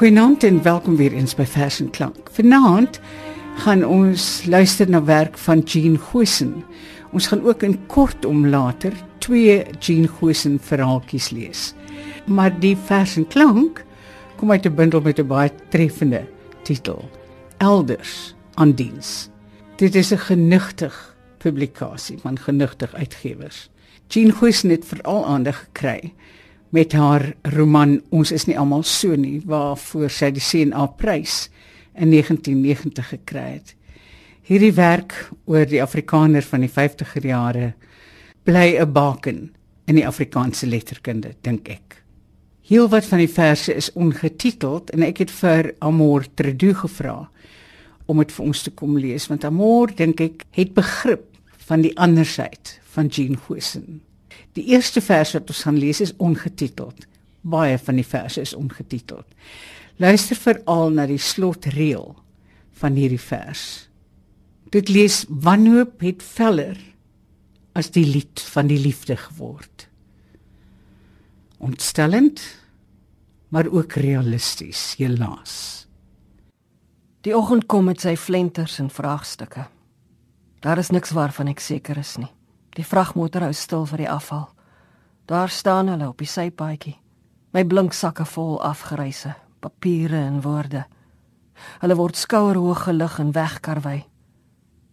Goeienaand en welkom weer eens by Vers en Klank. Vanaand gaan ons luister na werk van Jean Gosen. Ons gaan ook in kort om later twee Jean Gosen verhaaltjies lees. Maar die Vers en Klank kom uit 'n bundel met 'n baie treffende titel: Elders aan diens. Dit is 'n genigtig publikasie van genigtig uitgewers. Jean Gosen het veral aandag gekry met haar roman Ons is nie almal so nie waarvoor sy die CNA prys in 1990 gekry het. Hierdie werk oor die Afrikaner van die 50er jare bly 'n baken in die Afrikaanse letterkunde dink ek. Heel wat van die verse is ongetiteld en ek het vir Amor Tredu gevra om dit vir ons te kom lees want Amor dink ek het begrip van die ander syd van Jean Gosen. Die eerste vers wat ons gaan lees is ongetiteld. Baie van die verse is ongetiteld. Luister veral na die slotreël van hierdie vers. Dit lees wanhoop het veller as die lied van die liefde geword. Ontstellend, maar ook realisties, helaas. Die oggend kom met sy flenters en vraagstukke. Daar is niks waarvan ek seker is nie. Die vragmotor hou stil vir die afval. Daar staan hulle op die sypaadjie. My blinksakke vol afgereise, papiere en woorde. Hulle word skouerhoog gelig en wegkarwei.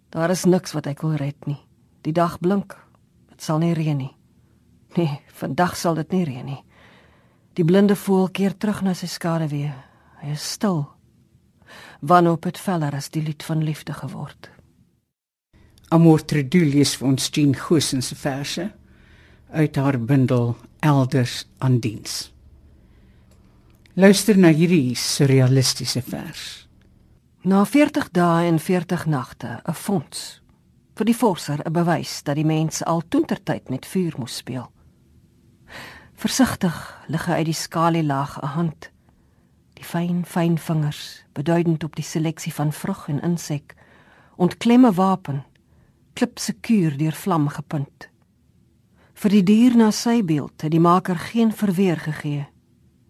Daar is niks wat ek wil red nie. Die dag blink. Dit sal nie reën nie. Nee, vandag sal dit nie reën nie. Die blinde voël keer terug na sy skaduwee. Hy is stil. Wanneer op dit veller as die lied van liefde geword. Amor Tredulius vir ons Jean Gosen se verse uit haar bundel Elders aan diens. Luister na hierdie surrealistiese vers. Na 40 dae en 40 nagte, 'n fonds vir die forser, 'n bewys dat die mens al toentertyd met vuur moes speel. Versigtig lig hy uit die skalielaag 'n hand. Die fyn, fyn vingers, beduidend op die seleksie van vrug en insek, ontklemme wapen klipsekuur deur vlam gepunt. Vir die dier na sy beeld het die maker geen verweer gegee.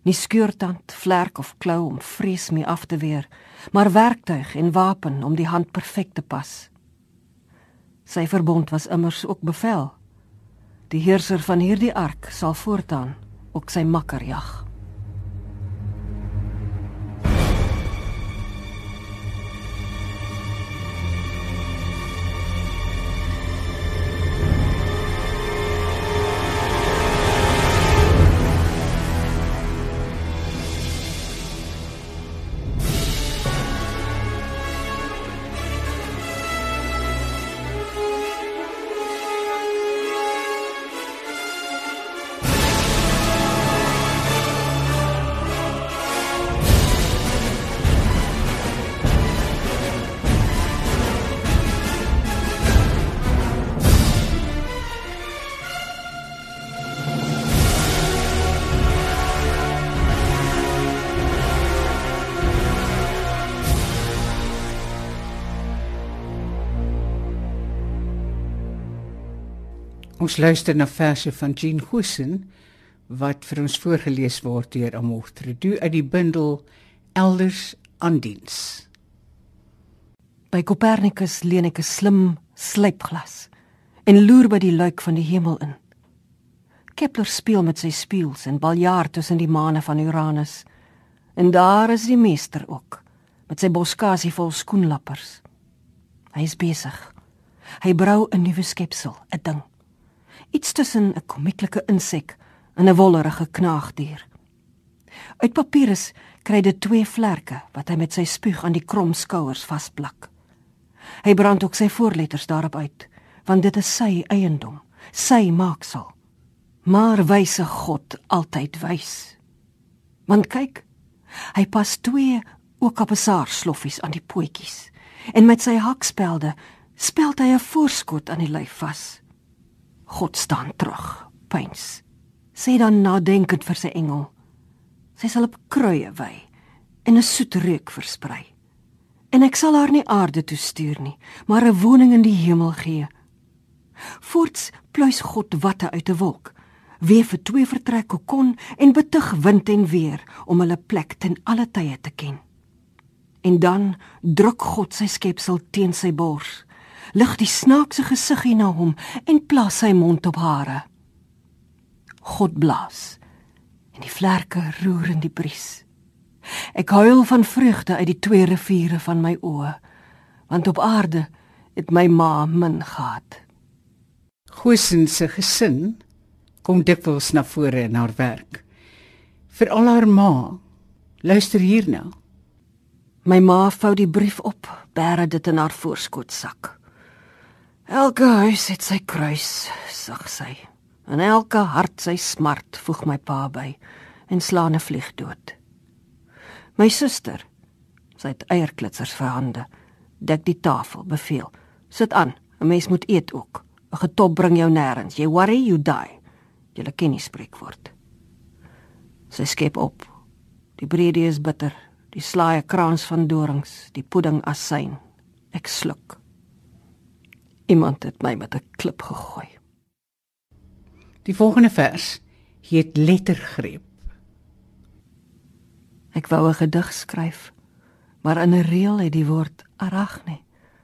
Nie skeurtand, vlerk of klou om vrees mee af te weer, maar werktuig en wapen om die hand perfek te pas. Sy verbond was immers ook bevel. Die heerser van hierdie ark sal voortaan ook sy makker jag. Ons luister na verse van Jean Gosen wat vir ons voorgeles word deur Amor Tredu uit die bundel Elders aan diens. By Copernicus leen ek 'n slim slypglas en loer by die luik van die hemel in. Kepler speel met sy spieëls en baljaar tussen die maane van Uranus. En daar is die meester ook met sy boskasie vol skoenlappers. Hy is besig. Hy brou 'n nuwe skepsel, 'n ding iets tussen 'n komieklike insek en 'n wollerige knaagdier. Uit papirus kry dit twee vlerke wat hy met sy spuug aan die krom skouers vasplak. Hy brand ook sy voorletters daarop uit, want dit is sy eiendom, sy maaksel. Maar wyse God altyd wys. Want kyk, hy pas twee okapesaar sloffies aan die pootjies en met sy hakspelde speld hy 'n voorskot aan die lyf vas. God staan terug, pyns. Sê dan nadenkend vir sy engel. Sy sal op kruie wy en 'n soet reuk versprei. En ek sal haar nie aarde toe stuur nie, maar 'n woning in die hemel gee. Voorts pluis God watte uit 'n wolk. weef vir twee vertrek kokon en betug wind en weer om hulle plek ten alle tye te ken. En dan druk God sy skepsel teen sy bors, lig die snaakse gesiggie na hom en plaas sy mond op hare. God blaas en die vlerke roer in die bries. Ek huil van vreugde uit die twee riviere van my oë, want op aarde het my ma min gehad. Gosen se gesin kom dikwels na vore in haar werk. Vir al haar ma. Luister hierna. My ma vou die brief op, bære dit in haar voorskotsak. Elke huis het sy kruis, sag sy. En elke hart sy smart, voeg my pa by en slaan 'n vlieg dood. My suster, sy het eierklitsers vir hande, dek die tafel, beveel: "Sit aan, 'n mens moet eet ook. 'n Getop bring jou nêrens. Jy worry, you die." Jy ken die spreekwoord. Sy skep op. Die brede is bitter, die slaai 'n krans van dorings, die pudding asyn. Ek sluk. Iemand het my met 'n klip gegooi. Die volgende vers heet Lettergreep. Ek wou 'n gedig skryf, maar in 'n reël het die woord aragne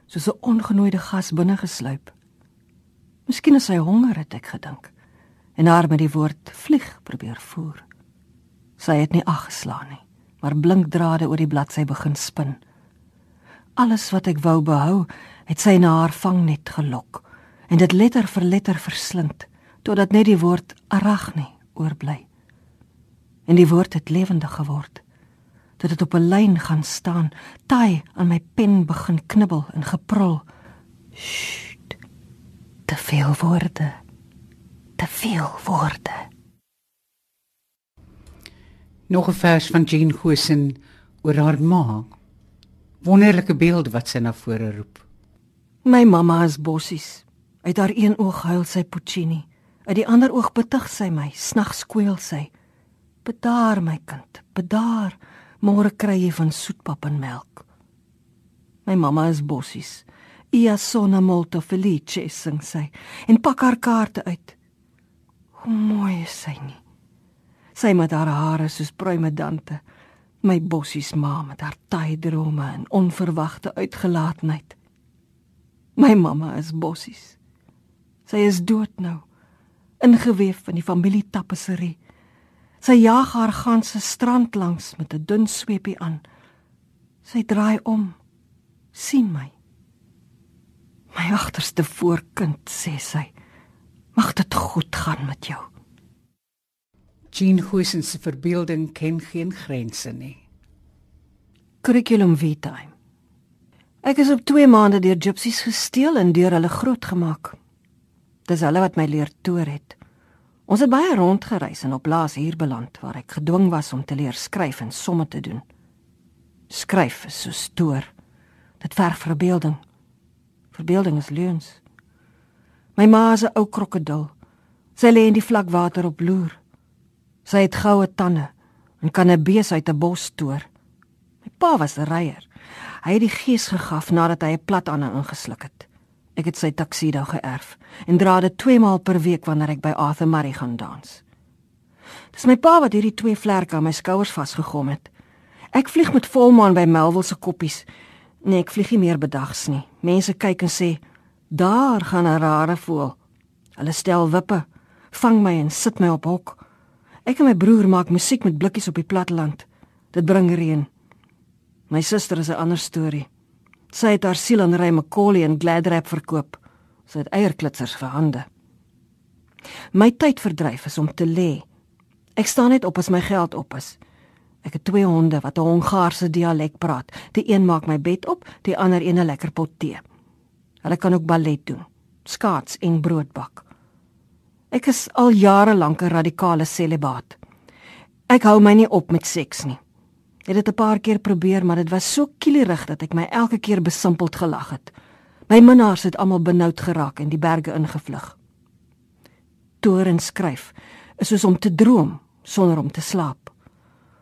soos 'n ongenooide gas binne gesluip. Miskien is hy honger, het ek gedink, en haar met die woord vlieg probeer voer. Sy het nie aggeslaan nie, maar blinkdrade oor die bladsy begin spin. Alles wat ek wou behou, het sy na haar vangnet gelok en dit letter vir letter verslind totdat net die woord aragne oorbly. En die woord het lewendig geword. Dit het op 'n lyn gaan staan, taai aan my pen begin knibbel en geprul. Sst. Te veel woorde. Te veel woorde. Nog 'n vers van Jean Gosen oor haar ma. Wonderlike beeld wat sy na vore roep. My mamma is bossies. Uit haar een oog huil sy Puccini. Uit die ander oog betug sy my, snags skweel sy. Bedaar my kind, bedaar. Môre kry jy van soetpap en melk. My mamma is bossies. Ia sona molto felice sing sy en pak haar kaarte uit. Hoe mooi is sy nie. Sy met haar hare soos pruimedante. My bossies ma met haar taai drome en onverwagte uitgelaatheid. My mamma is bossies. Sy is dood nou ingeweef in die familie tapisserie. Sy jaag haar ganse strand langs met 'n dun sweepie aan. Sy draai om. sien my. My agterste voorkind sê sy. Mag dit goed gaan met jou. Jean Huisen se verbeelding ken geen grense nie. Curriculum vitae. Ek is op 2 maande deur gypsies gesteel en deur hulle grootgemaak. Dis hulle wat my leer toer het. Ons het baie rondgereis en op laas hier beland waar ek gedwing was om te leer skryf en somme te doen. Skryf is so stoor. Dit verg verbeelding. Verbeelding is leuns. My ma is 'n ou krokodil. Sy lê in die vlak water op loer. Sy het goue tande en kan 'n bees uit 'n bos stoor. My pa was 'n ryer. Hy het die gees gegaf nadat hy 'n plat aan ingesluk het. Ek het sy taksida geërf en dra dit twee maal per week wanneer ek by Arthur Murray gaan dans. Dis my pa wat hierdie twee vlerke aan my skouers vasgegom het. Ek vlieg met volmaan by Melville se koppies. Nee, ek vlieg nie meer bedags nie. Mense kyk en sê, "Daar gaan 'n rare voël." Hulle stel wippe, vang my en sit my op hok. Ek en my broer maak musiek met blikkies op die platteland. Dit bring reën. My suster is 'n ander storie. Sy het haar siel aan Ray McCauley en Gladrap verkoop. Sy het eierklitsers vir hande. My tydverdryf is om te lê. Ek staan net op as my geld op is. Ek het twee honde wat 'n Hongaarse dialek praat. Die een maak my bed op, die ander een 'n lekker pot tee. Hulle kan ook ballet doen, skaats en brood bak. Ek is al jare lank 'n radikale celibaat. Ek hou my nie op met seks nie. Het dit 'n paar keer probeer, maar dit was so kielerig dat ek my elke keer besimpeld gelag het. My minnaars het almal benoud geraak en die berge ingevlug. Toren skryf is soos om te droom sonder om te slaap.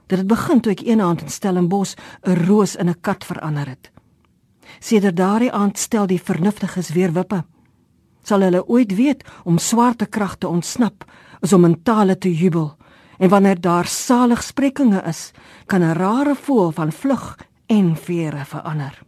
Dit het begin toe ek een aand in Stellenbosch 'n roos in 'n kat verander het. Sedert daardie aand stel die vernuftiges weer wippe. Sal hulle ooit weet om swarte kragte ontsnap is om in tale te jubel. En wanneer daar saligsprekinge is, kan 'n rare voël van vlug en vere verander.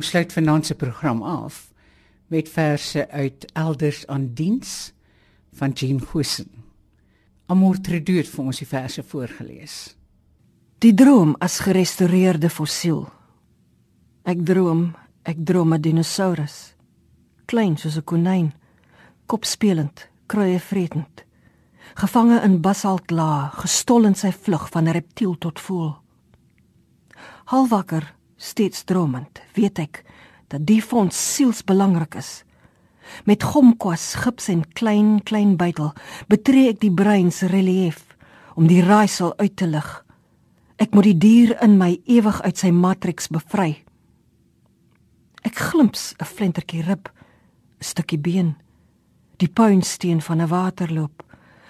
Ons sluit vanaand se program af met verse uit Elders aan diens van Jean Hussen. Amor Treduur vir ons die verse voorgeles. Die droom as gerestoreerde fossiel. Ek droom, ek droom 'n dinosaurus. Klein soos 'n konyn, kopspelend, kruie vretend. Gevange in basaltlaag, gestol in sy vlug van reptiel tot voël. Halwakker steeds dromend, weet ek dat die fonds siels belangrik is. Met gomkwas, gips en klein klein bytel betree ek die brein se relief om die raaisel uit te lig. Ek moet die dier in my ewig uit sy matriks bevry. Ek glimps 'n flentertjie rib, 'n stukkie been, die puinsteen van 'n waterloop,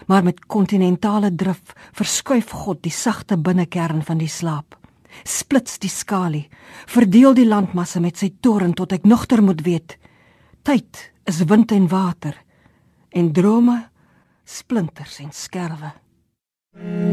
maar met kontinentale drif verskuif God die sagte binnekern van die slaap splits die skalie, verdeel die landmasse met sy toren tot ek nogter moet weet. Tyd is wind en water en drome splinters en skerwe. Mm.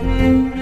Música